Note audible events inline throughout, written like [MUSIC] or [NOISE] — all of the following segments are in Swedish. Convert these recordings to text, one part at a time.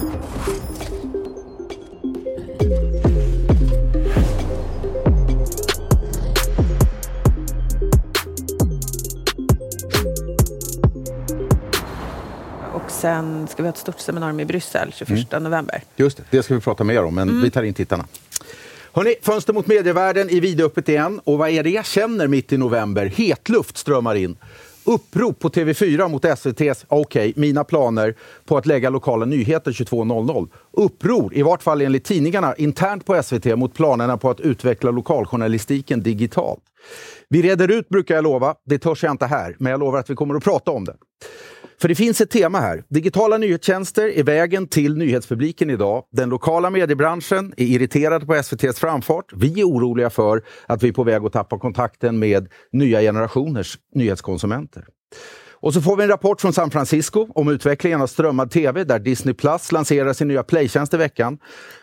Och sen ska vi ha ett stort seminarium i Bryssel 21 mm. november. Just det, det ska vi prata mer om, men mm. vi tar in tittarna. Hörrni, fönster mot medievärlden är vidöppet igen. Och vad är det jag känner mitt i november? Hetluft strömmar in. Upprop på TV4 mot SVTs, okej, okay, mina planer på att lägga lokala nyheter 22.00. Uppror, i vart fall enligt tidningarna, internt på SVT mot planerna på att utveckla lokaljournalistiken digitalt. Vi reder ut, brukar jag lova. Det törs jag inte här, men jag lovar att vi kommer att prata om det. För det finns ett tema här. Digitala nyhetstjänster är vägen till nyhetspubliken idag. Den lokala mediebranschen är irriterad på SVTs framfart. Vi är oroliga för att vi är på väg att tappa kontakten med nya generationers nyhetskonsumenter. Och så får vi en rapport från San Francisco om utvecklingen av strömmad TV där Disney Plus lanserar sin nya playtjänst i veckan.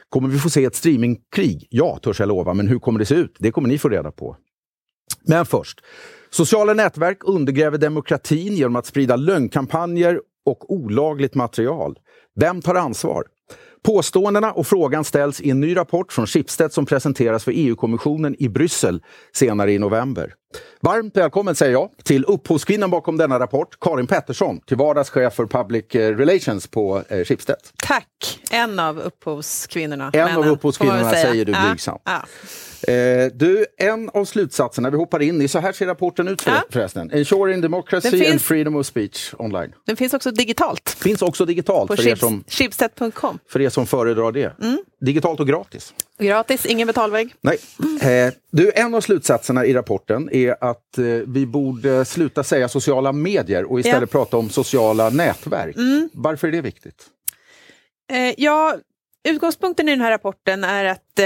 Kommer vi få se ett streamingkrig? Ja, törs jag lova. Men hur kommer det se ut? Det kommer ni få reda på. Men först. Sociala nätverk undergräver demokratin genom att sprida lögnkampanjer och olagligt material. Vem tar ansvar? Påståendena och frågan ställs i en ny rapport från Schibsted som presenteras för EU-kommissionen i Bryssel senare i november. Varmt välkommen säger jag till upphovskvinnan bakom denna rapport, Karin Pettersson, till vardags chef för Public Relations på eh, Schibsted. Tack! En av upphovskvinnorna. En männen, av upphovskvinnorna säger du blygsamt. Ja, ja. Eh, du, en av slutsatserna, vi hoppar in i, så här ser rapporten ut för, ja. förresten. Ensuring democracy finns, and freedom of speech online. Den finns också digitalt. Finns också digitalt på för, er som, för er som föredrar det. Mm. Digitalt och gratis. Gratis, ingen betalvägg. Nej. Eh, du, en av slutsatserna i rapporten är att eh, vi borde sluta säga sociala medier och istället ja. prata om sociala nätverk. Mm. Varför är det viktigt? Eh, ja, utgångspunkten i den här rapporten är att eh,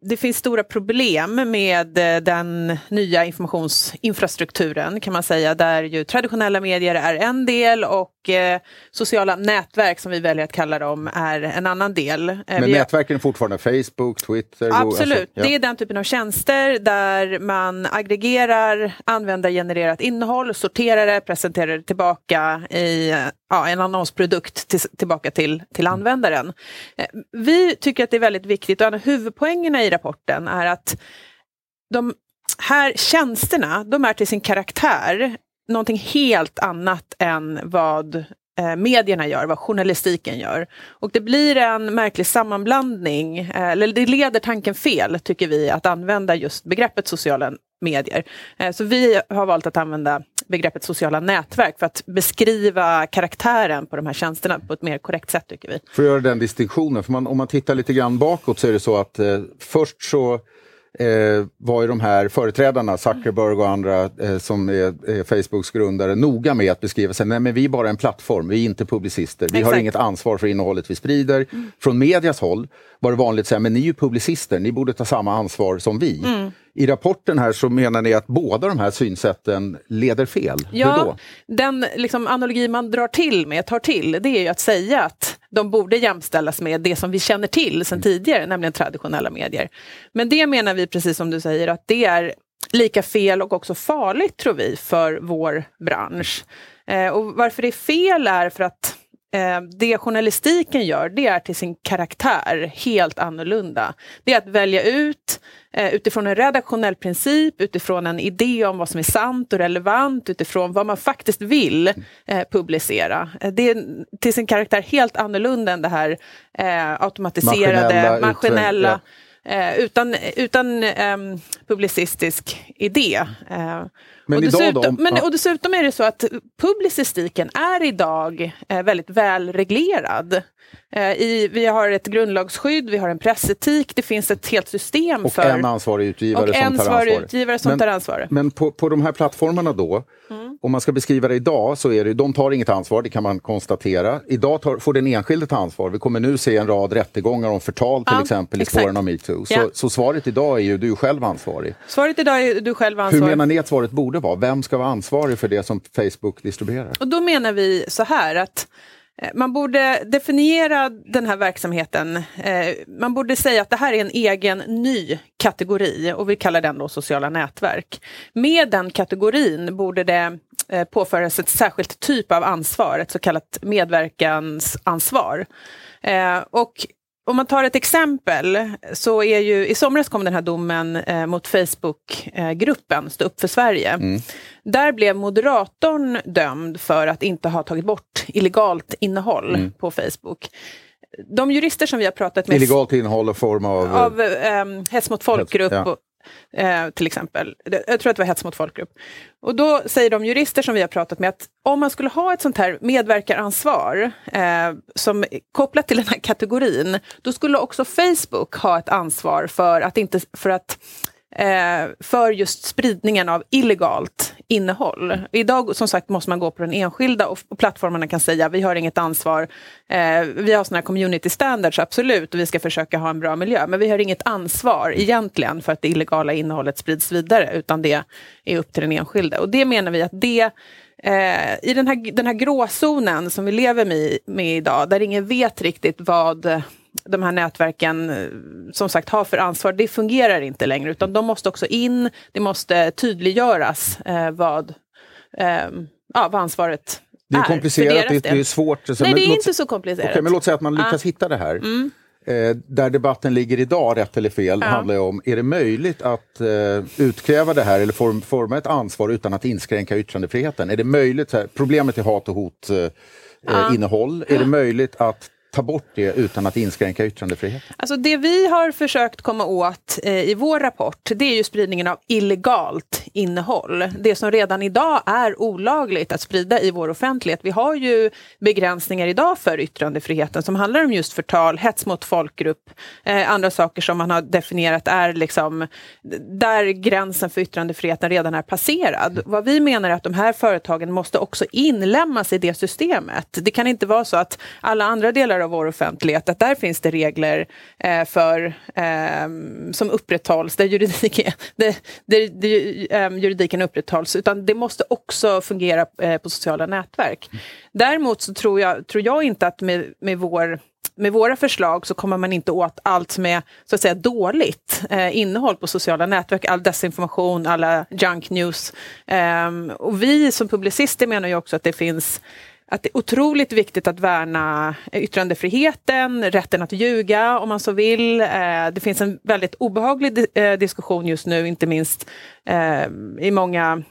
det finns stora problem med eh, den nya informationsinfrastrukturen kan man säga, där ju traditionella medier är en del och eh, sociala nätverk som vi väljer att kalla dem är en annan del. Eh, Men nätverken är fortfarande Facebook, Twitter? Absolut, alltså, ja. det är den typen av tjänster där man aggregerar användargenererat innehåll, sorterar det, presenterar det tillbaka i ja, en annonsprodukt till, tillbaka till, till användaren. Eh, vi tycker att det är väldigt viktigt och en av huvudpoängerna i rapporten är att de här tjänsterna, de är till sin karaktär någonting helt annat än vad eh, medierna gör, vad journalistiken gör. Och det blir en märklig sammanblandning, eh, eller det leder tanken fel tycker vi, att använda just begreppet sociala medier. Så vi har valt att använda begreppet sociala nätverk för att beskriva karaktären på de här tjänsterna på ett mer korrekt sätt tycker vi. För att göra den distinktionen, för man, om man tittar lite grann bakåt så är det så att eh, först så eh, var ju de här företrädarna, Zuckerberg och andra eh, som är, är, Facebooks grundare, noga med att beskriva sig. Nej, men vi är bara en plattform, vi är inte publicister. Vi Exakt. har inget ansvar för innehållet vi sprider. Mm. Från medias håll var det vanligt att säga, men ni är ju publicister, ni borde ta samma ansvar som vi. Mm. I rapporten här så menar ni att båda de här synsätten leder fel. Ja, den liksom, analogi man drar till med, tar till, det är ju att säga att de borde jämställas med det som vi känner till sedan tidigare, nämligen traditionella medier. Men det menar vi, precis som du säger, att det är lika fel och också farligt, tror vi, för vår bransch. Eh, och varför det är fel är för att det journalistiken gör, det är till sin karaktär helt annorlunda. Det är att välja ut eh, utifrån en redaktionell princip, utifrån en idé om vad som är sant och relevant, utifrån vad man faktiskt vill eh, publicera. Eh, det är till sin karaktär helt annorlunda än det här eh, automatiserade, maskinella, maskinella eh, utan, utan ehm, publicistisk idé. Men, och dessutom, då, men, och dessutom är det så att publicistiken är idag eh, väldigt välreglerad. Eh, I, vi har ett grundlagsskydd, vi har en pressetik, det finns ett helt system och för... en ansvarig utgivare och som en tar ansvar. utgivare som men, tar ansvar. Men på, på de här plattformarna då, mm. om man ska beskriva det idag, så är det, de tar inget ansvar, det kan man konstatera. Idag tar, får den enskilde ta ansvar. Vi kommer nu se en rad rättegångar om förtal till ja, exempel i spåren av metoo. Så, ja. så svaret idag är ju du själv ansvarig. Svaret idag är du själv ansvarig. Hur menar ni att svaret borde vara? Vem ska vara ansvarig för det som Facebook distribuerar? Och då menar vi så här att eh, man borde definiera den här verksamheten. Eh, man borde säga att det här är en egen ny kategori och vi kallar den då sociala nätverk. Med den kategorin borde det eh, påföras ett särskilt typ av ansvar, ett så kallat medverkansansvar. Och om man tar ett exempel så är ju i somras kom den här domen eh, mot Facebookgruppen eh, Stå upp för Sverige. Mm. Där blev moderatorn dömd för att inte ha tagit bort illegalt innehåll mm. på Facebook. De jurister som vi har pratat med... Illegalt innehåll i form av... Av eh, hets mot folkgrupp. Hets, ja. och, eh, till exempel. Jag tror att det var hets mot folkgrupp. Och då säger de jurister som vi har pratat med att om man skulle ha ett sånt här medverkaransvar eh, som kopplat till den här kategorin, då skulle också Facebook ha ett ansvar för att, inte, för att eh, för just spridningen av illegalt innehåll. Idag som sagt måste man gå på den enskilda och, och plattformarna kan säga vi har inget ansvar. Eh, vi har såna här community standards, absolut, och vi ska försöka ha en bra miljö. Men vi har inget ansvar egentligen för att det illegala innehållet sprids vidare, utan det är upp till den enskilde. Och det menar vi att det Eh, I den här, den här gråzonen som vi lever med, med idag, där ingen vet riktigt vad de här nätverken eh, som sagt har för ansvar, det fungerar inte längre. Utan de måste också in, det måste tydliggöras eh, vad, eh, ja, vad ansvaret det är komplicerat, det, det är svårt. Så, Nej, det är inte så komplicerat. Okay, men låt säga att man lyckas ah. hitta det här. Mm. Eh, där debatten ligger idag, rätt eller fel, ja. handlar ju om, är det möjligt att eh, utkräva det här eller form, forma ett ansvar utan att inskränka yttrandefriheten? Är det möjligt, här, problemet är hat och hot eh, ja. innehåll, är det möjligt att ta bort det utan att inskränka yttrandefriheten? Alltså det vi har försökt komma åt eh, i vår rapport, det är ju spridningen av illegalt innehåll. Det som redan idag är olagligt att sprida i vår offentlighet. Vi har ju begränsningar idag för yttrandefriheten som handlar om just förtal, hets mot folkgrupp, eh, andra saker som man har definierat är liksom där gränsen för yttrandefriheten redan är passerad. Vad vi menar är att de här företagen måste också inlämnas i det systemet. Det kan inte vara så att alla andra delar av vår offentlighet, att där finns det regler eh, för, eh, som upprätthålls, där, juridik, [LAUGHS] där, där, där eh, Eh, juridiken upprätthålls, utan det måste också fungera eh, på sociala nätverk. Däremot så tror jag, tror jag inte att med, med vår med våra förslag så kommer man inte åt allt som är så att säga, dåligt eh, innehåll på sociala nätverk, all desinformation, alla junk news. Eh, och vi som publicister menar ju också att det finns att det är otroligt viktigt att värna yttrandefriheten, rätten att ljuga om man så vill. Eh, det finns en väldigt obehaglig eh, diskussion just nu, inte minst eh, i många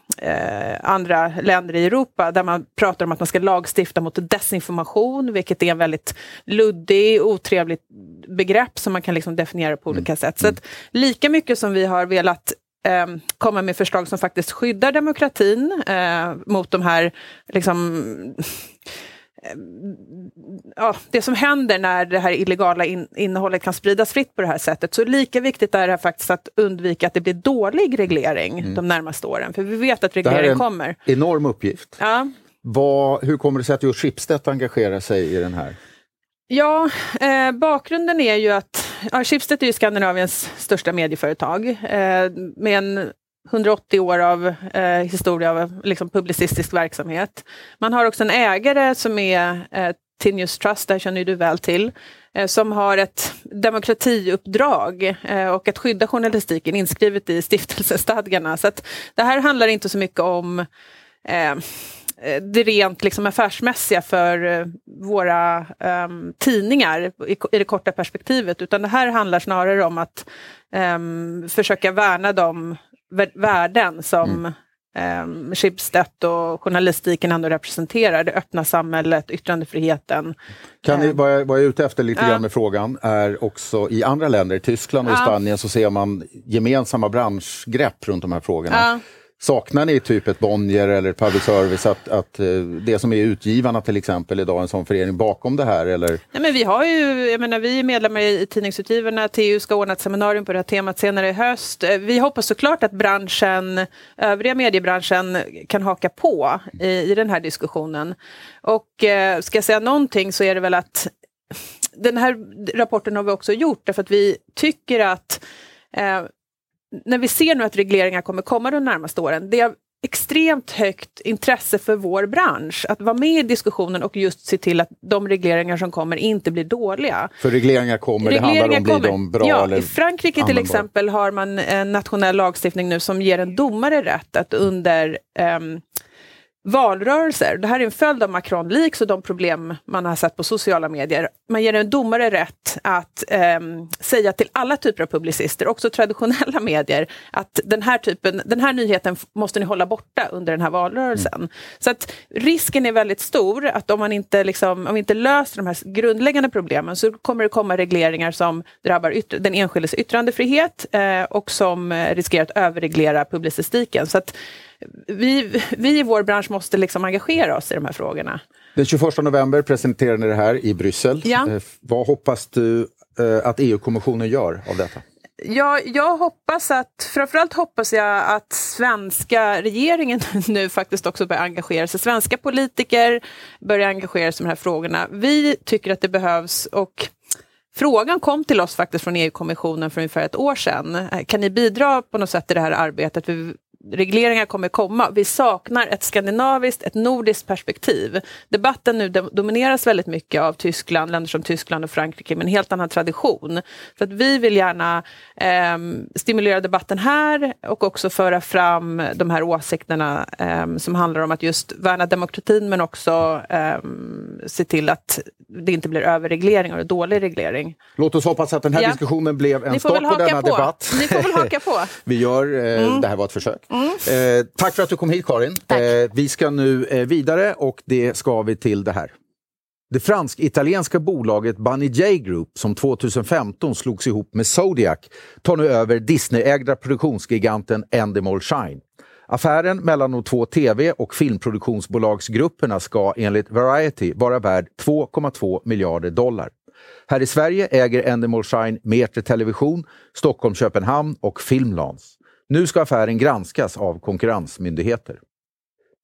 andra länder i Europa, där man pratar om att man ska lagstifta mot desinformation, vilket är en väldigt luddig, otrevligt begrepp som man kan liksom definiera på olika mm. sätt. Så att lika mycket som vi har velat eh, komma med förslag som faktiskt skyddar demokratin eh, mot de här liksom, eh, ja, det som händer när det här illegala in, innehållet kan spridas fritt på det här sättet. Så lika viktigt är det faktiskt att undvika att det blir dålig reglering mm. de närmaste åren. För vi vet att reglering kommer. Det här är en enorm uppgift. Ja. Vad, hur kommer det sig att just Schibsted engagerar sig i den här? Ja, eh, bakgrunden är ju att ja, Schibsted är ju Skandinaviens största medieföretag eh, med en 180 år av eh, historia av liksom, publicistisk verksamhet. Man har också en ägare som är eh, Tinius Trust, det känner du väl till, eh, som har ett demokratiuppdrag eh, och att skydda journalistiken inskrivet i stiftelsestadgarna. Så att det här handlar inte så mycket om Eh, det rent liksom affärsmässiga för eh, våra um, tidningar i, i det korta perspektivet, utan det här handlar snarare om att um, försöka värna de värden som mm. Um, Schibsted och journalistiken ändå representerar, det öppna samhället, yttrandefriheten. Kan ni, vad, jag, vad jag är ute efter lite ja. grann med frågan är också i andra länder, i Tyskland och ja. i Spanien, så ser man gemensamma branschgrepp runt de här frågorna. Ja. Saknar ni typ ett Bonnier eller public service, att, att eh, det som är utgivarna till exempel idag, en sån förening bakom det här? Eller? Nej, men vi har ju, jag menar, vi är medlemmar i Tidningsutgivarna, TU ska ordna ett seminarium på det här temat senare i höst. Eh, vi hoppas såklart att branschen, övriga mediebranschen kan haka på i, i den här diskussionen. Och eh, ska jag säga någonting så är det väl att den här rapporten har vi också gjort därför att vi tycker att eh, när vi ser nu att regleringar kommer komma de närmaste åren, det extremt högt intresse för vår bransch att vara med i diskussionen och just se till att de regleringar som kommer inte blir dåliga. För regleringar kommer, regleringar det handlar om, blir de bra? Ja, eller I Frankrike till exempel har man en nationell lagstiftning nu som ger en domare rätt att under um, valrörelser. Det här är en följd av Macron Leaks och de problem man har sett på sociala medier. Man ger en domare rätt att eh, säga till alla typer av publicister, också traditionella medier, att den här, typen, den här nyheten måste ni hålla borta under den här valrörelsen. Mm. Så att risken är väldigt stor att om man inte, liksom, om vi inte löser de här grundläggande problemen så kommer det komma regleringar som drabbar yttre, den enskildes yttrandefrihet eh, och som eh, riskerar att överreglera publicistiken. Så att, vi, vi i vår bransch måste liksom engagera oss i de här frågorna. Den 21 november presenterar ni det här i Bryssel. Ja. Eh, vad hoppas du eh, att EU-kommissionen gör av detta? Ja, jag hoppas att, framförallt hoppas jag att svenska regeringen [LAUGHS] nu faktiskt också börjar engagera sig. Svenska politiker börjar engagera sig i de här frågorna. Vi tycker att det behövs och Frågan kom till oss faktiskt från EU-kommissionen för ungefär ett år sedan. Kan ni bidra på något sätt i det här arbetet? Vi regleringar kommer komma. Vi saknar ett skandinaviskt, ett nordiskt perspektiv. Debatten nu domineras väldigt mycket av Tyskland, länder som Tyskland och Frankrike med en helt annan tradition. För att vi vill gärna eh, stimulera debatten här och också föra fram de här åsikterna eh, som handlar om att just värna demokratin men också eh, se till att det inte blir överreglering och dålig reglering. Låt oss hoppas att den här ja. diskussionen blev en start på denna på. debatt. Ni får väl haka på. [LAUGHS] Vi gör, eh, mm. det här var ett försök. Mm. Eh, tack för att du kom hit Karin. Eh, vi ska nu eh, vidare och det ska vi till det här. Det fransk-italienska bolaget Bunny J Group som 2015 slogs ihop med Zodiac tar nu över Disney-ägda produktionsgiganten Endemol Shine. Affären mellan de två tv och filmproduktionsbolagsgrupperna ska enligt Variety vara värd 2,2 miljarder dollar. Här i Sverige äger Endemol Shine Metre Television, Stockholm Köpenhamn och Filmlans. Nu ska affären granskas av konkurrensmyndigheter.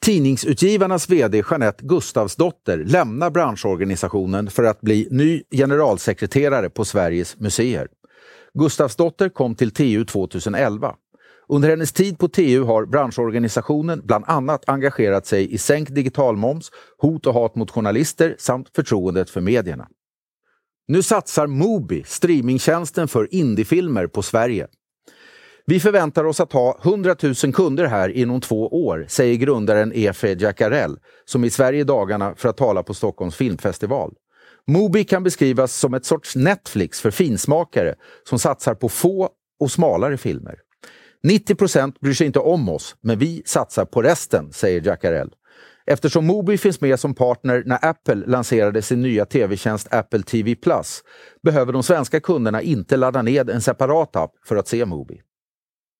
Tidningsutgivarnas VD Jeanette Gustavsdotter lämnar branschorganisationen för att bli ny generalsekreterare på Sveriges museer. Gustavsdotter kom till TU 2011. Under hennes tid på TU har branschorganisationen bland annat engagerat sig i sänkt digitalmoms, hot och hat mot journalister samt förtroendet för medierna. Nu satsar Mobi, streamingtjänsten för indiefilmer, på Sverige. Vi förväntar oss att ha 100 000 kunder här inom två år, säger grundaren Efe Jacarell, som är i Sverige i dagarna för att tala på Stockholms filmfestival. Mobi kan beskrivas som ett sorts Netflix för finsmakare som satsar på få och smalare filmer. 90 procent bryr sig inte om oss, men vi satsar på resten, säger Jackarell. Eftersom Mobi finns med som partner när Apple lanserade sin nya tv-tjänst Apple TV Plus behöver de svenska kunderna inte ladda ned en separat app för att se Mobi.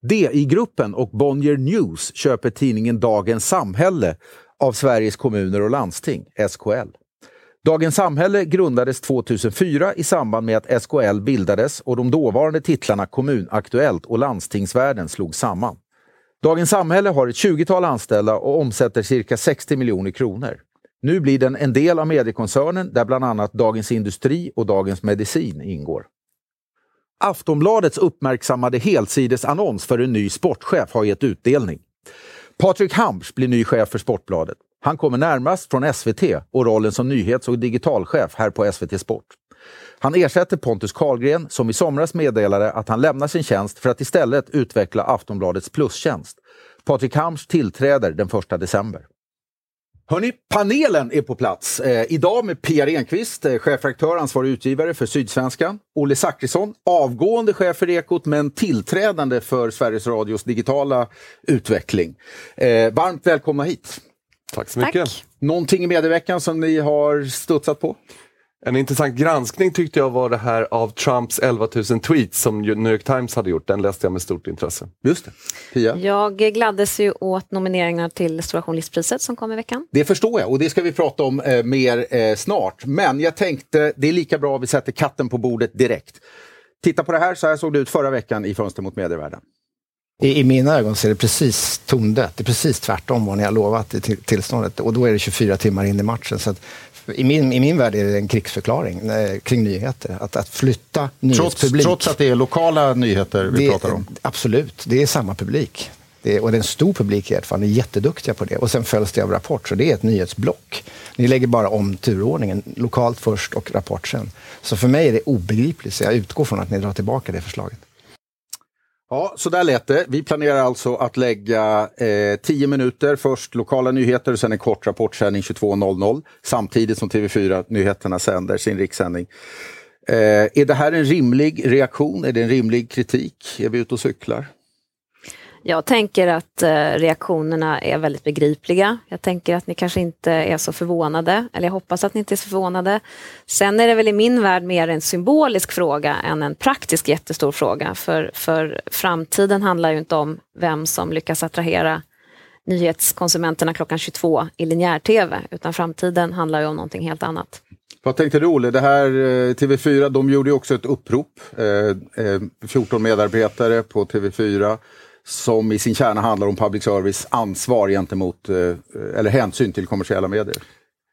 DI-gruppen och Bonnier News köper tidningen Dagens Samhälle av Sveriges kommuner och landsting, SKL. Dagens Samhälle grundades 2004 i samband med att SKL bildades och de dåvarande titlarna Kommunaktuellt och Landstingsvärlden slog samman. Dagens Samhälle har ett 20-tal anställda och omsätter cirka 60 miljoner kronor. Nu blir den en del av mediekoncernen där bland annat Dagens Industri och Dagens Medicin ingår. Aftonbladets uppmärksammade helsidesannons för en ny sportchef har gett utdelning. Patrik Hamps blir ny chef för Sportbladet. Han kommer närmast från SVT och rollen som nyhets och digitalchef här på SVT Sport. Han ersätter Pontus Karlgren som i somras meddelade att han lämnar sin tjänst för att istället utveckla Aftonbladets plustjänst. Patrik Hamps tillträder den 1 december. Hörni, panelen är på plats. Eh, idag med Pia Renqvist, eh, chefredaktör, ansvarig utgivare för Sydsvenskan. Olle Zackrisson, avgående chef för Ekot men tillträdande för Sveriges Radios digitala utveckling. Eh, varmt välkomna hit. Tack så mycket. Tack. Någonting i medieveckan som ni har studsat på? En intressant granskning tyckte jag var det här av Trumps 11 000 tweets som New York Times hade gjort. Den läste jag med stort intresse. Just det. Pia? Jag gladdes ju åt nomineringarna till Stora Journalistpriset som kom i veckan. Det förstår jag och det ska vi prata om eh, mer eh, snart. Men jag tänkte det är lika bra att vi sätter katten på bordet direkt. Titta på det här, så här såg det ut förra veckan i Fönster mot medievärlden. I, I, mina ögon så är det precis tondött. Det är precis tvärtom vad ni har lovat i tillståndet. Och då är det 24 timmar in i matchen. Så i, min, I min värld är det en krigsförklaring eh, kring nyheter. Att, att flytta nyhetspublik. Trots, trots att det är lokala nyheter vi det, pratar om? Absolut, det är samma publik. Det är, och det är en stor publik i ert fall, ni är jätteduktiga på det. Och sen följs det av Rapport, så det är ett nyhetsblock. Ni lägger bara om turordningen, lokalt först och Rapport sen. Så för mig är det obegripligt, så jag utgår från att ni drar tillbaka det förslaget. Ja, så där lät det. Vi planerar alltså att lägga eh, 10 minuter, först lokala nyheter och sen en kort rapportsändning 22.00 samtidigt som TV4-nyheterna sänder sin rikssändning. Eh, är det här en rimlig reaktion? Är det en rimlig kritik? Är vi ute och cyklar? Jag tänker att eh, reaktionerna är väldigt begripliga. Jag tänker att ni kanske inte är så förvånade, eller jag hoppas att ni inte är så förvånade. Sen är det väl i min värld mer en symbolisk fråga än en praktisk jättestor fråga. För, för framtiden handlar ju inte om vem som lyckas attrahera nyhetskonsumenterna klockan 22 i linjär-tv, utan framtiden handlar ju om någonting helt annat. Vad tänkte du Olle? Det här eh, TV4, de gjorde ju också ett upprop. Eh, eh 14 medarbetare på TV4 som i sin kärna handlar om public service ansvar gentemot, eh, eller hänsyn till kommersiella medier.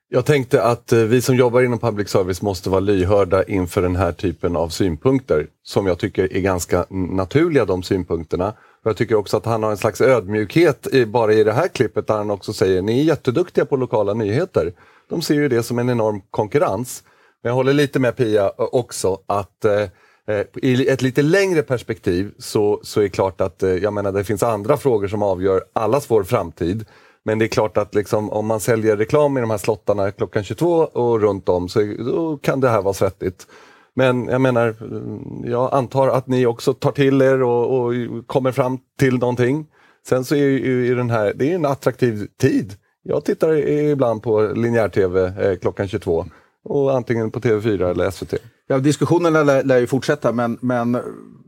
Jag tänkte att eh, vi som jobbar inom public service måste vara lyhörda inför den här typen av synpunkter som jag tycker är ganska naturliga de synpunkterna. Jag tycker också att han har en slags ödmjukhet i, bara i det här klippet där han också säger ni är jätteduktiga på lokala nyheter. De ser ju det som en enorm konkurrens. Men jag håller lite med Pia eh, också att Eh, Eh, I ett lite längre perspektiv så, så är det klart att eh, jag menar, det finns andra frågor som avgör allas vår framtid. Men det är klart att liksom, om man säljer reklam i de här slottarna klockan 22 och runt om så då kan det här vara svettigt. Men jag menar, mm, jag antar att ni också tar till er och, och kommer fram till någonting. Sen så är ju den här, det är en attraktiv tid. Jag tittar ibland på linjär-tv eh, klockan 22 och antingen på TV4 eller SVT. Ja, diskussionerna lär, lär ju fortsätta men, men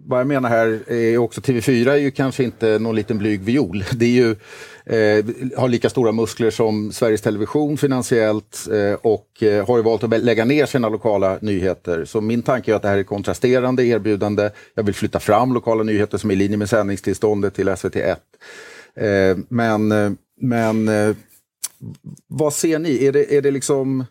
vad jag menar här är också TV4 är ju kanske inte någon liten blyg viol. [LAUGHS] Det är ju, eh, har lika stora muskler som Sveriges Television finansiellt eh, och eh, har ju valt att lägga ner sina lokala nyheter. Så min tanke är att det här är kontrasterande erbjudande. Jag vill flytta fram lokala nyheter som är i linje med sändningstillståndet till SVT1. Eh, men eh, men eh, vad ser ni? Är det, är det liksom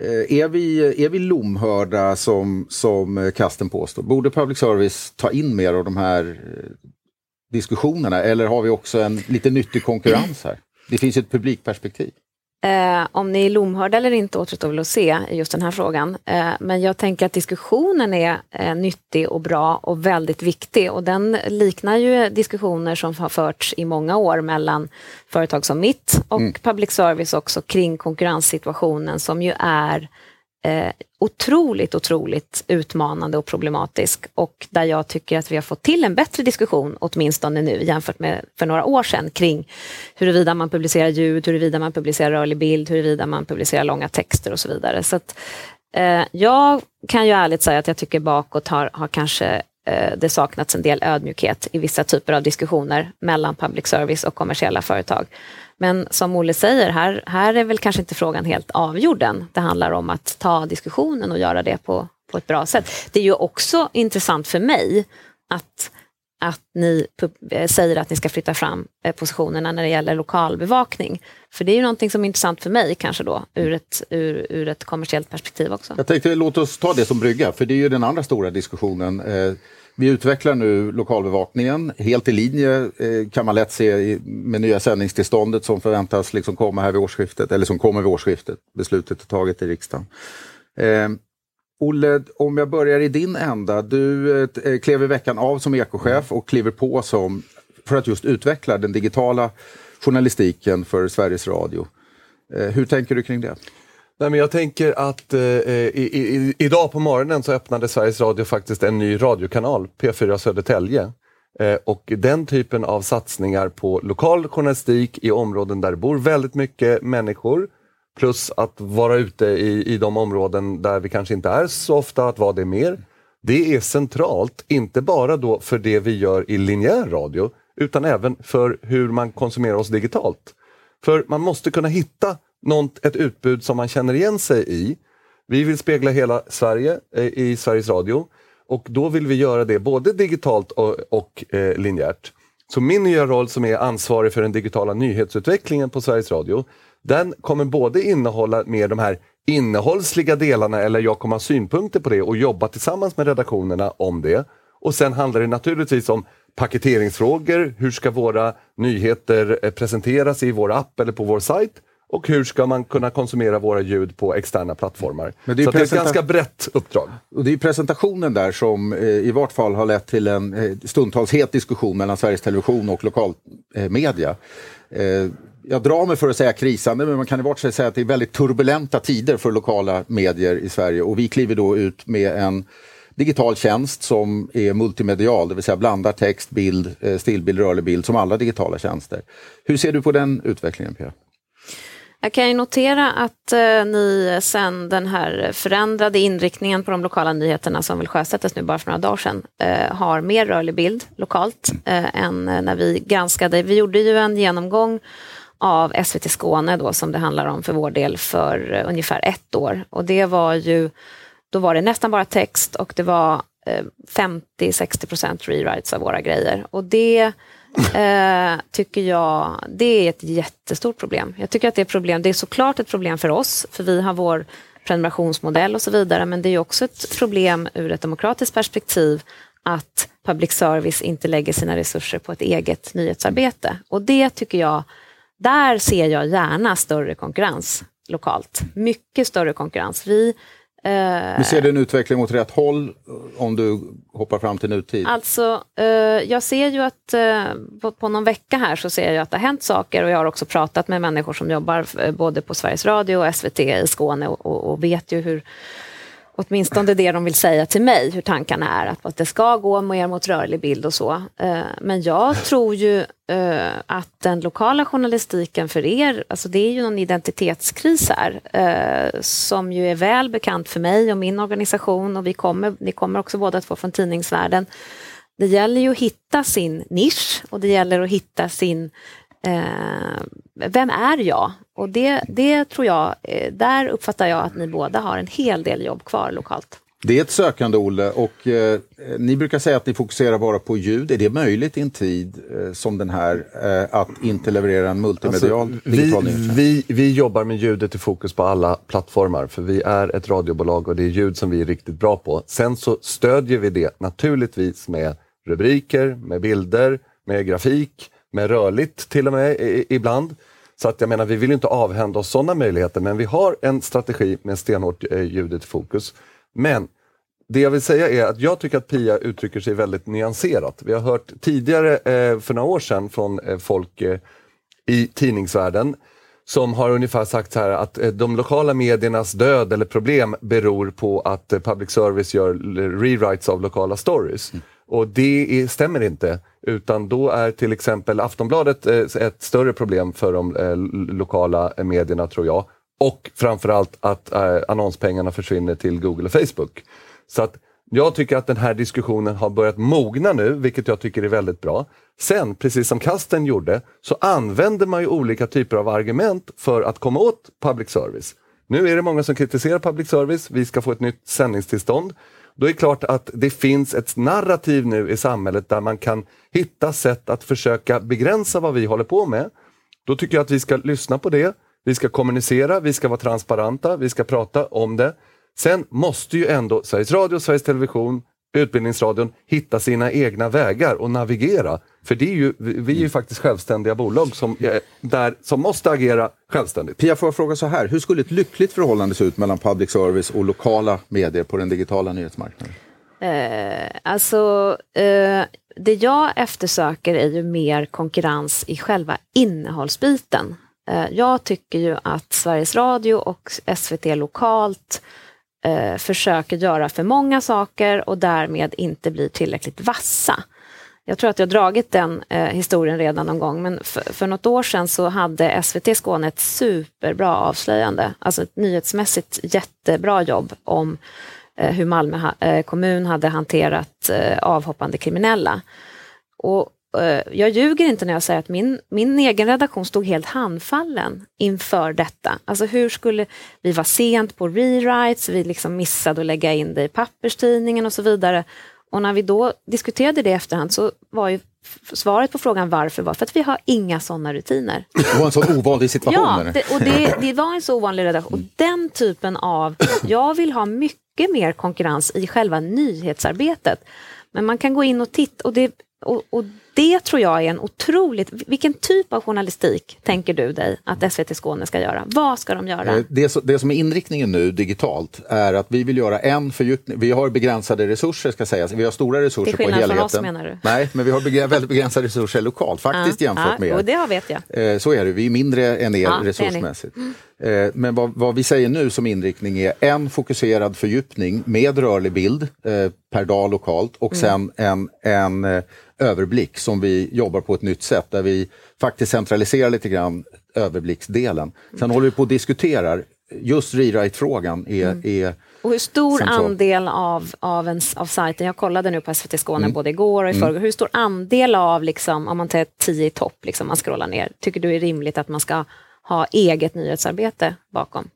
Eh, är vi, är vi lomhörda som, som Kasten påstår? Borde public service ta in mer av de här eh, diskussionerna eller har vi också en lite nyttig konkurrens här? Det finns ett publikperspektiv. Eh, om ni är lomhörda eller inte återstår väl att se i just den här frågan. Eh, men jag tänker att diskussionen är eh, nyttig och bra och väldigt viktig och den liknar ju diskussioner som har förts i många år mellan företag som mitt och mm. public service också kring konkurrenssituationen som ju är eh, otroligt, otroligt utmanande och problematisk och där jag tycker att vi har fått till en bättre diskussion, åtminstone nu jämfört med för några år sedan, kring huruvida man publicerar ljud, huruvida man publicerar rörlig bild, huruvida man publicerar långa texter och så vidare. Så att, eh, jag kan ju ärligt säga att jag tycker bakåt har, har kanske eh, det saknats en del ödmjukhet i vissa typer av diskussioner mellan public service och kommersiella företag. Men som Olle säger, här, här är väl kanske inte frågan helt avgjord än. Det handlar om att ta diskussionen och göra det på, på ett bra sätt. Det är ju också intressant för mig att att ni eh, säger att ni ska flytta fram eh, positionerna när det gäller lokalbevakning. För det är ju någonting som är intressant för mig kanske då, ur ett, ur, ur ett kommersiellt perspektiv också. Jag tänkte låt oss ta det som brygga, för det är ju den andra stora diskussionen. Eh, vi utvecklar nu lokalbevakningen helt i linje eh, kan man lätt se med nya sändningstillståndet som förväntas liksom komma här vid årsskiftet, eller som kommer vid årsskiftet. Beslutet är taget i riksdagen. Eh, Olle, om jag börjar i din ända. Du eh, eh klev i veckan av som ekochef och kliver på som, för att just utveckla den digitala journalistiken för Sveriges Radio. Eh, hur tänker du kring det? Nej, men jag tänker att eh, eh i, i, idag på morgonen så öppnade Sveriges Radio faktiskt en ny radiokanal, P4 Södertälje. Eh, och den typen av satsningar på lokal journalistik i områden där det bor väldigt mycket människor, plus att vara ute i, i de områden där vi kanske inte är så ofta, att vara det mer. Det är centralt, inte bara då för det vi gör i linjär radio, utan även för hur man konsumerar oss digitalt. För man måste kunna hitta något, ett utbud som man känner igen sig i. Vi vill spegla hela Sverige eh, i Sveriges Radio och då vill vi göra det både digitalt och, och eh, linjärt. Så min nya roll som är ansvarig för den digitala nyhetsutvecklingen på Sveriges Radio, den kommer både innehålla mer de här innehållsliga delarna, eller jag kommer ha synpunkter på det och jobba tillsammans med redaktionerna om det. Och sen handlar det naturligtvis om paketeringsfrågor. Hur ska våra nyheter eh, presenteras i vår app eller på vår sajt? Och hur ska man kunna konsumera våra ljud på externa plattformar? Men det är Så det är ett ganska brett uppdrag. Och det är presentationen där som eh, i vart fall har lett till en eh, stundtals het diskussion mellan Sveriges Television och lokalmedia. Eh, eh, jag drar mig för att säga krisande, men man kan i vart fall säga att det är väldigt turbulenta tider för lokala medier i Sverige och vi kliver då ut med en digital tjänst som är multimedial, det vill säga blandar text, bild, eh, stillbild, rörlig bild som alla digitala tjänster. Hur ser du på den utvecklingen Pia? Jag kan ju notera att eh, ni sen den här förändrade inriktningen på de lokala nyheterna som väl sjösattes nu bara för några dagar sedan, eh, har mer rörlig bild lokalt eh, än eh, när vi granskade. Vi gjorde ju en genomgång av SVT Skåne då som det handlar om för vår del för eh, ungefär ett år och det var ju, då var det nästan bara text och det var eh, 50-60 procent rewrites av våra grejer och det [LAUGHS] eh, tycker jag, det är ett jättestort problem. Jag tycker att det är problem, det är såklart ett problem för oss, för vi har vår prenumerationsmodell och så vidare, men det är också ett problem ur ett demokratiskt perspektiv att public service inte lägger sina resurser på ett eget nyhetsarbete. Och det tycker jag, där ser jag gärna större konkurrens lokalt. Mycket större konkurrens. Vi eh, Vi ser du en utveckling åt rätt håll eh, om du hoppar fram till nutid? Alltså, eh, jag ser ju att på, någon vecka här så ser jag att det har hänt saker och jag har också pratat med människor som jobbar både på Sveriges Radio och SVT i Skåne och vet ju hur åtminstone det de vill säga till mig, hur tankarna är, att, att det ska gå mer mot rörlig bild och så. Eh, men jag tror ju eh, att den lokala journalistiken för er, alltså det är ju någon identitetskris här, eh, som ju är väl bekant för mig och min organisation och vi kommer, ni kommer också båda två från tidningsvärlden. Det gäller ju att hitta sin nisch och det gäller att hitta sin Eh, vem är jag? Och det, det tror jag, eh, där uppfattar jag att ni båda har en hel del jobb kvar lokalt. Det är ett sökande, Olle, och eh, ni brukar säga att ni fokuserar bara på ljud. Är det möjligt i en tid eh, som den här eh, att inte leverera en multimedial Alltså, digital vi, vi, vi jobbar med ljudet i fokus på alla plattformar för vi är ett radiobolag och det är ljud som vi är riktigt bra på. Sen så stödjer vi det naturligtvis med rubriker, med bilder, med grafik, med rörligt till och med i, ibland. Så att jag menar, vi vill inte avhända oss sådana möjligheter men vi har en strategi med stenhårt eh, ljudet i fokus. Men det jag vill säga är att jag tycker att Pia uttrycker sig väldigt nyanserat. Vi har hört tidigare, eh, för några år sedan, från eh, folk eh, i tidningsvärlden som har ungefär sagt så här att eh, de lokala mediernas död eller problem beror på att eh, public service gör rewrites av lokala stories. Mm. Och det är, stämmer inte, utan då är till exempel Aftonbladet eh, ett större problem för de eh, lokala medierna tror jag. Och framförallt att eh, annonspengarna försvinner till Google och Facebook. Så att jag tycker att den här diskussionen har börjat mogna nu, vilket jag tycker är väldigt bra. Sen, precis som Kasten gjorde, så använder man ju olika typer av argument för att komma åt public service. Nu är det många som kritiserar public service, vi ska få ett nytt sändningstillstånd. Då är det klart att det finns ett narrativ nu i samhället där man kan hitta sätt att försöka begränsa vad vi håller på med. Då tycker jag att vi ska lyssna på det. Vi ska kommunicera, vi ska vara transparenta, vi ska prata om det. Sen måste ju ändå Sveriges Radio, Sveriges Television, Utbildningsradion hitta sina egna vägar och navigera. För det är ju, vi är ju faktiskt självständiga bolag som, eh, där, som måste agera självständigt. Pia, får jag fråga så här. Hur skulle ett lyckligt förhållande se ut mellan public service och lokala medier på den digitala nyhetsmarknaden? Eh, alltså, eh, det jag eftersöker är ju mer konkurrens i själva innehållsbiten. Eh, jag tycker ju att Sveriges Radio och SVT lokalt eh, försöker göra för många saker och därmed inte blir tillräckligt vassa. Jag tror att jag dragit den eh, historien redan någon gång, men för, för något år sedan så hade SVT Skåne ett superbra avslöjande, alltså ett nyhetsmässigt jättebra jobb om eh, hur Malmö ha, eh, kommun hade hanterat eh, avhoppande kriminella. Och jag ljuger inte när jag säger att min, min egen redaktion stod helt handfallen inför detta. Alltså hur skulle vi vara sent på rewrites, vi liksom missade att lägga in det i papperstidningen och så vidare. Och när vi då diskuterade det i efterhand så var ju svaret på frågan varför var för att vi har inga sådana rutiner. [CLEARS THROAT] Det var en sån ovanlig situation. Ja, det, och det, [LAUGHS] det var en så ovanlig redaktion. Och den typen av, jag vill ha mycket mer konkurrens i själva nyhetsarbetet. Men man kan gå in och titta och det, och, och det tror jag är en otroligt... Vilken typ av journalistik tänker du dig att SVT Skåne ska göra? Vad ska de göra? Eh, det, det som är inriktningen nu digitalt är att vi vill göra en fördjupning. Vi har begränsade resurser ska sägas. Vi har stora resurser på helheten. Till skillnad från oss menar du? Nej, men vi har begräns väldigt begränsade resurser lokalt faktiskt ja, jämfört ja, med er. Och det vet jag. Eh, så är det, vi är mindre än er ja, resursmässigt. Eh, men vad, vad, vi säger nu som inriktning är en fokuserad fördjupning med rörlig bild per dag lokalt och mm. sen en, en överblick som vi jobbar på ett nytt sätt där vi faktiskt centraliserar lite grann överblicksdelen. Sen håller vi på att diskutera, just rewrite-frågan är, mm. är och hur stor central. andel av, av, en, av sajten, jag kollade nu på SVT Skåne mm. både igår och i mm. hur stor andel av, liksom, om man tar 10 i topp, liksom, man scrollar ner, tycker du är rimligt att man ska ha eget nyhetsarbete bakom?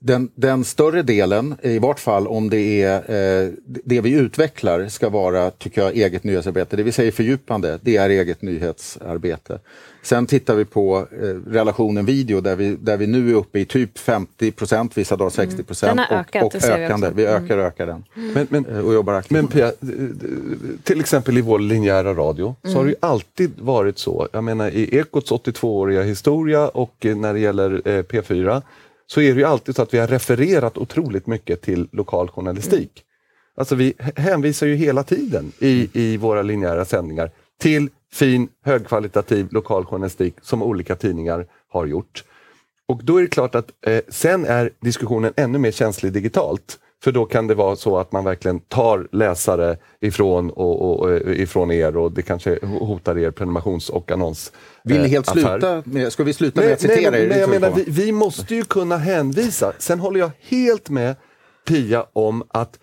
Den, den, större delen, i vart fall om det är eh, det vi utvecklar ska vara, tycker jag, eget nyhetsarbete. Det vi säger fördjupande, det är eget nyhetsarbete. Sen tittar vi på eh, relationen video där vi, där vi nu är uppe i typ 50 procent, vissa dagar 60 procent. Mm. Och, och ökande. Vi, vi ökar och ökar den. Mm. Men, men, eh, och jobbar aktivt. Men Pia, till exempel i vår linjära radio så har det ju mm. alltid varit så. Jag menar i Ekots 82-åriga historia och när det gäller eh, P4 så är det ju alltid så att vi har refererat otroligt mycket till lokal journalistik. Mm. Alltså vi hänvisar ju hela tiden i, i våra linjära sändningar till fin, högkvalitativ lokal journalistik som olika tidningar har gjort. Och då är det klart att eh, sen är diskussionen ännu mer känslig digitalt. För då kan det vara så att man verkligen tar läsare ifrån, och, och, eh, ifrån er och det kanske hotar er prenumerations och annons Vill ni helt affär. sluta med, ska vi sluta med att citera nej, er? Nej, jag menar, vi, vi måste ju kunna hänvisa. Sen håller jag helt med Pia om att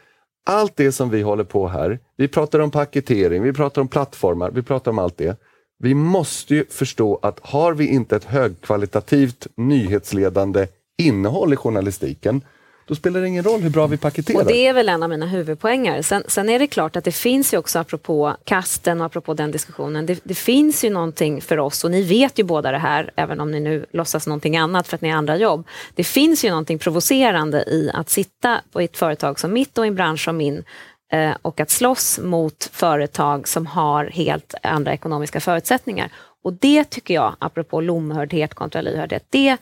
allt det som vi håller på här, vi pratar om paketering, vi pratar om plattformar, vi pratar om allt det. Vi måste ju förstå att har vi inte ett högkvalitativt nyhetsledande innehåll i journalistiken, då spelar det ingen roll hur bra vi paketerar. Och det är väl en av mina huvudpoänger. Sen, sen är det klart att det finns ju också, apropå kasten och apropå den diskussionen, det, det, finns ju någonting för oss, och ni vet ju båda det här, även om ni nu låtsas någonting annat för att ni har andra jobb. Det finns ju någonting provocerande i att sitta på ett företag som mitt och i en bransch som min eh, och att slåss mot företag som har helt andra ekonomiska förutsättningar. Och det tycker jag, apropå lomhördhet kontra lyhördhet, det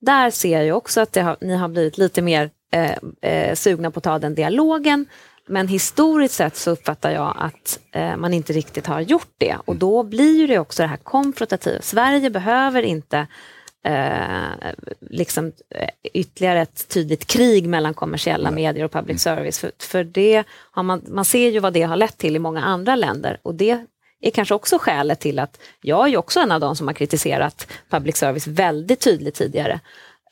där ser jag också att har, ni har blivit lite mer eh, eh, sugna på att ta den dialogen. Men historiskt sett så uppfattar jag att eh, man inte riktigt har gjort det och då blir det också det här konfrontativa. Sverige behöver inte eh, liksom, eh, ytterligare ett tydligt krig mellan kommersiella medier och public mm. service. För, för det har man, man ser ju vad det har lett till i många andra länder och det är kanske också skälet till att jag är också en av de som har kritiserat public service väldigt tydligt tidigare.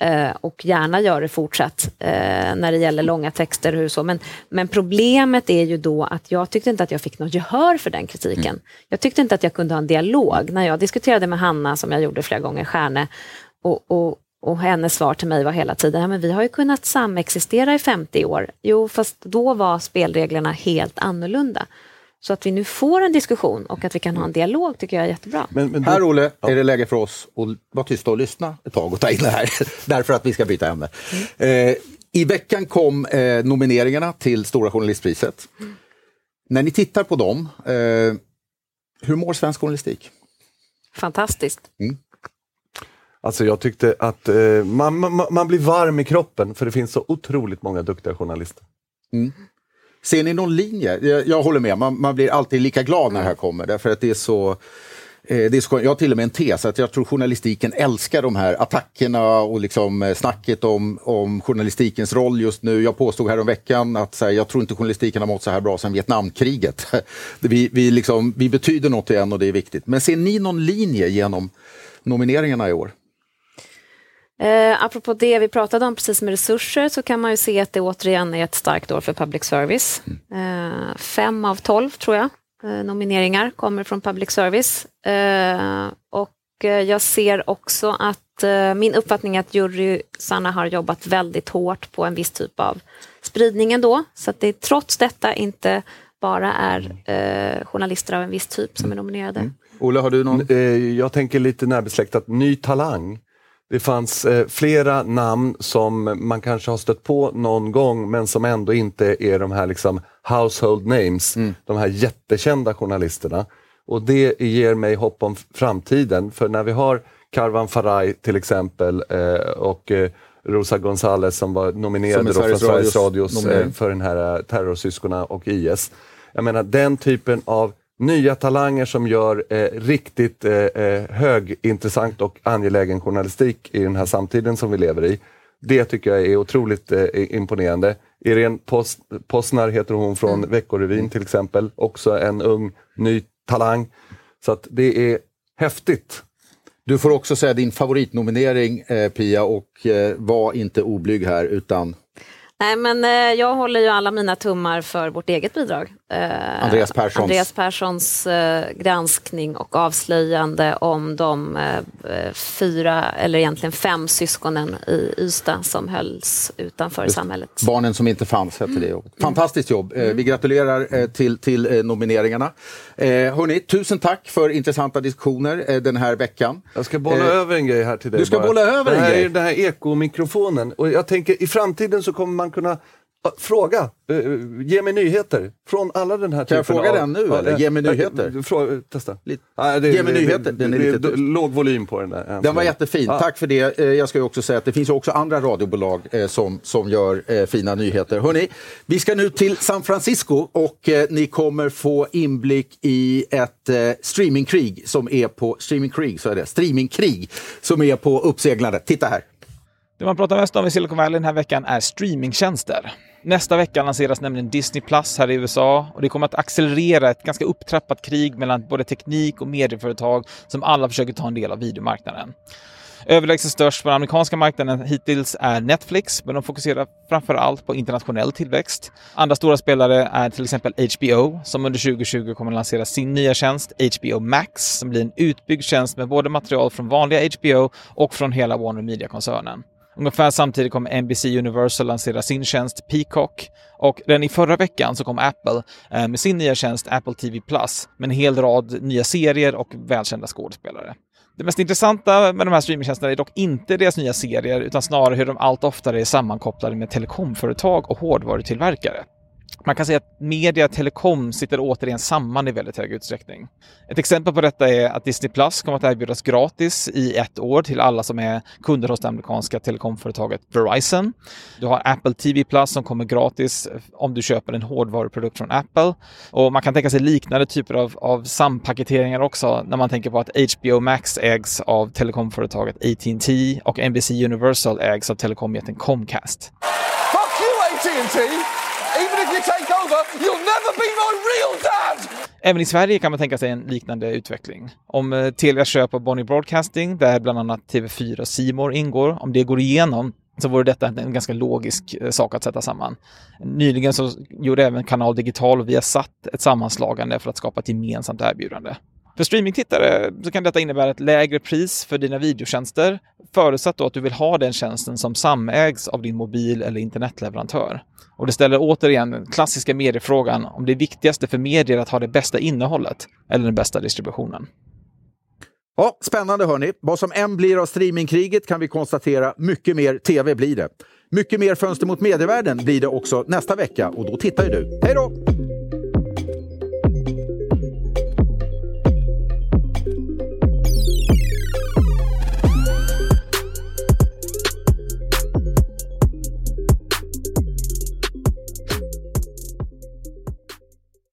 Eh, och gärna gör det fortsatt eh, när det gäller långa texter. Och så. Men, men problemet är ju då att jag tyckte inte att jag fick något gehör för den kritiken. Mm. Jag tyckte inte att jag kunde ha en dialog. När jag diskuterade med Hanna, som jag gjorde flera gånger, Stjärne, och, och, och hennes svar till mig var hela tiden, ja, men vi har ju kunnat samexistera i 50 år. Jo, fast då var spelreglerna helt annorlunda. Så att vi nu får en diskussion och att vi kan ha en dialog tycker jag är jättebra. Men, men här Olle, ja. är det läge för oss att vara tysta och lyssna ett tag och ta in det här, [LAUGHS] därför att vi ska byta ämne. Mm. Eh, I veckan kom eh, nomineringarna till Stora Journalistpriset. Mm. När ni tittar på dem, eh, hur mår svensk journalistik? Fantastiskt. Mm. Alltså jag tyckte att eh, man, man, man, blir varm i kroppen för det finns så otroligt många duktiga journalister. Mm. Ser ni någon linje? Jag, jag håller med, man, man, blir alltid lika glad när det här kommer därför att det är så eh, det är så, jag har till och med en tes att jag tror journalistiken älskar de här attackerna och liksom eh, snacket om, om journalistikens roll just nu. Jag påstod häromveckan att här, jag tror inte journalistiken har mått så här bra sedan Vietnamkriget. [LAUGHS] vi, vi, liksom, vi betyder något igen och det är viktigt. Men ser ni någon linje genom nomineringarna i år? Eh, apropå det vi pratade om precis med resurser så kan man ju se att det återigen är ett starkt år för public service. Eh, fem av tolv tror jag eh, nomineringar kommer från public service. Eh, och eh, jag ser också att eh, min uppfattning är att jurysarna har jobbat väldigt hårt på en viss typ av spridning ändå. Så att det trots detta inte bara är eh, journalister av en viss typ som är nominerade. Mm. Olle, har du någon? Jag tänker lite närbesläktat, ny talang Det fanns eh, flera namn som man kanske har stött på någon gång men som ändå inte är de här liksom household names, mm. de här jättekända journalisterna. Och det ger mig hopp om framtiden för när vi har Karvan Faraj till exempel eh, och eh, Rosa Gonzales som var nominerade som Sveriges, Sveriges Radios eh, för den här eh, Terrorsyskorna och IS. Jag menar den typen av nya talanger som gör eh, riktigt eh, eh, högintressant och angelägen journalistik i den här samtiden som vi lever i. Det tycker jag är otroligt eh, imponerande. Irene Post, Posnar heter hon från mm. Veckorevyn till exempel. Också en ung, ny talang. Så att det är häftigt. Du får också säga din favoritnominering eh, Pia och eh, var inte oblyg här utan Nej, men eh, jag håller ju alla mina tummar för vårt eget bidrag. Eh, Andreas Perssons, Andreas Perssons eh, granskning och avslöjande om de eh, fyra, eller egentligen fem syskonen i Ystad som hölls utanför Just, samhället. Barnen som inte fanns hette mm. det jobbet. Fantastiskt jobb. Mm. Vi gratulerar eh, till, till nomineringarna. Eh, hörni, tusen tack för intressanta diskussioner den här veckan. Jag ska bolla över en grej här till dig. Du ska bara. bolla över en grej? Den här ekomikrofonen. Och jag tänker i framtiden så kommer man kunna Fråga, uh, ge mig nyheter från alla den här typen Kan jag fråga av, den nu eller? Ge mig nyheter. Fråga, testa. Lite. Ah, det, ge mig det, nyheter. Den är lite låg volym på den där. Den var jättefin, ah. tack för det. Jag ska också säga att det finns också andra radiobolag eh, som, som gör eh, fina nyheter. Hörrni, vi ska nu till San Francisco och eh, ni kommer få inblick i ett eh, streamingkrig som är på, streamingkrig så är det, streamingkrig som är på uppseglande. Titta här. Det man pratar mest om i Silicon Valley den här veckan är streamingtjänster. Nästa vecka lanseras nämligen Disney Plus här i USA och det kommer att accelerera ett ganska upptrappat krig mellan både teknik och medieföretag som alla försöker ta en del av videomarknaden. Överlägset störst på den amerikanska marknaden hittills är Netflix, men de fokuserar framför allt på internationell tillväxt. Andra stora spelare är till exempel HBO, som under 2020 kommer att lansera sin nya tjänst HBO Max, som blir en utbyggd tjänst med både material från vanliga HBO och från hela Warner Media-koncernen. Ungefär samtidigt kommer NBC Universal lansera sin tjänst Peacock och redan i förra veckan så kom Apple eh, med sin nya tjänst Apple TV Plus med en hel rad nya serier och välkända skådespelare. Det mest intressanta med de här streamingtjänsterna är dock inte deras nya serier utan snarare hur de allt oftare är sammankopplade med telekomföretag och hårdvarutillverkare. Man kan säga att media och telekom sitter återigen samman i väldigt hög utsträckning. Ett exempel på detta är att Disney Plus kommer att erbjudas gratis i ett år till alla som är kunder hos det amerikanska telekomföretaget Verizon. Du har Apple TV Plus som kommer gratis om du köper en hårdvaruprodukt från Apple. Och man kan tänka sig liknande typer av, av sampaketeringar också när man tänker på att HBO Max ägs av telekomföretaget AT&T och NBC Universal ägs av telekomjätten Comcast. Fuck you AT&T! Even if you take over, you'll never be my real dad! Även i Sverige kan man tänka sig en liknande utveckling. Om eh, Telia köper Bonnie Broadcasting, där bland annat TV4 och Simor ingår, om det går igenom så vore detta en ganska logisk eh, sak att sätta samman. Nyligen så gjorde även Kanal Digital och Viasat ett sammanslagande för att skapa ett gemensamt erbjudande. För streamingtittare så kan detta innebära ett lägre pris för dina videotjänster, förutsatt då att du vill ha den tjänsten som samägs av din mobil eller internetleverantör. Och det ställer återigen den klassiska mediefrågan om det är viktigaste för medier att ha det bästa innehållet eller den bästa distributionen. Ja, spännande hörni. Vad som än blir av streamingkriget kan vi konstatera, mycket mer tv blir det. Mycket mer Fönster mot medievärlden blir det också nästa vecka och då tittar ju du. Hej då!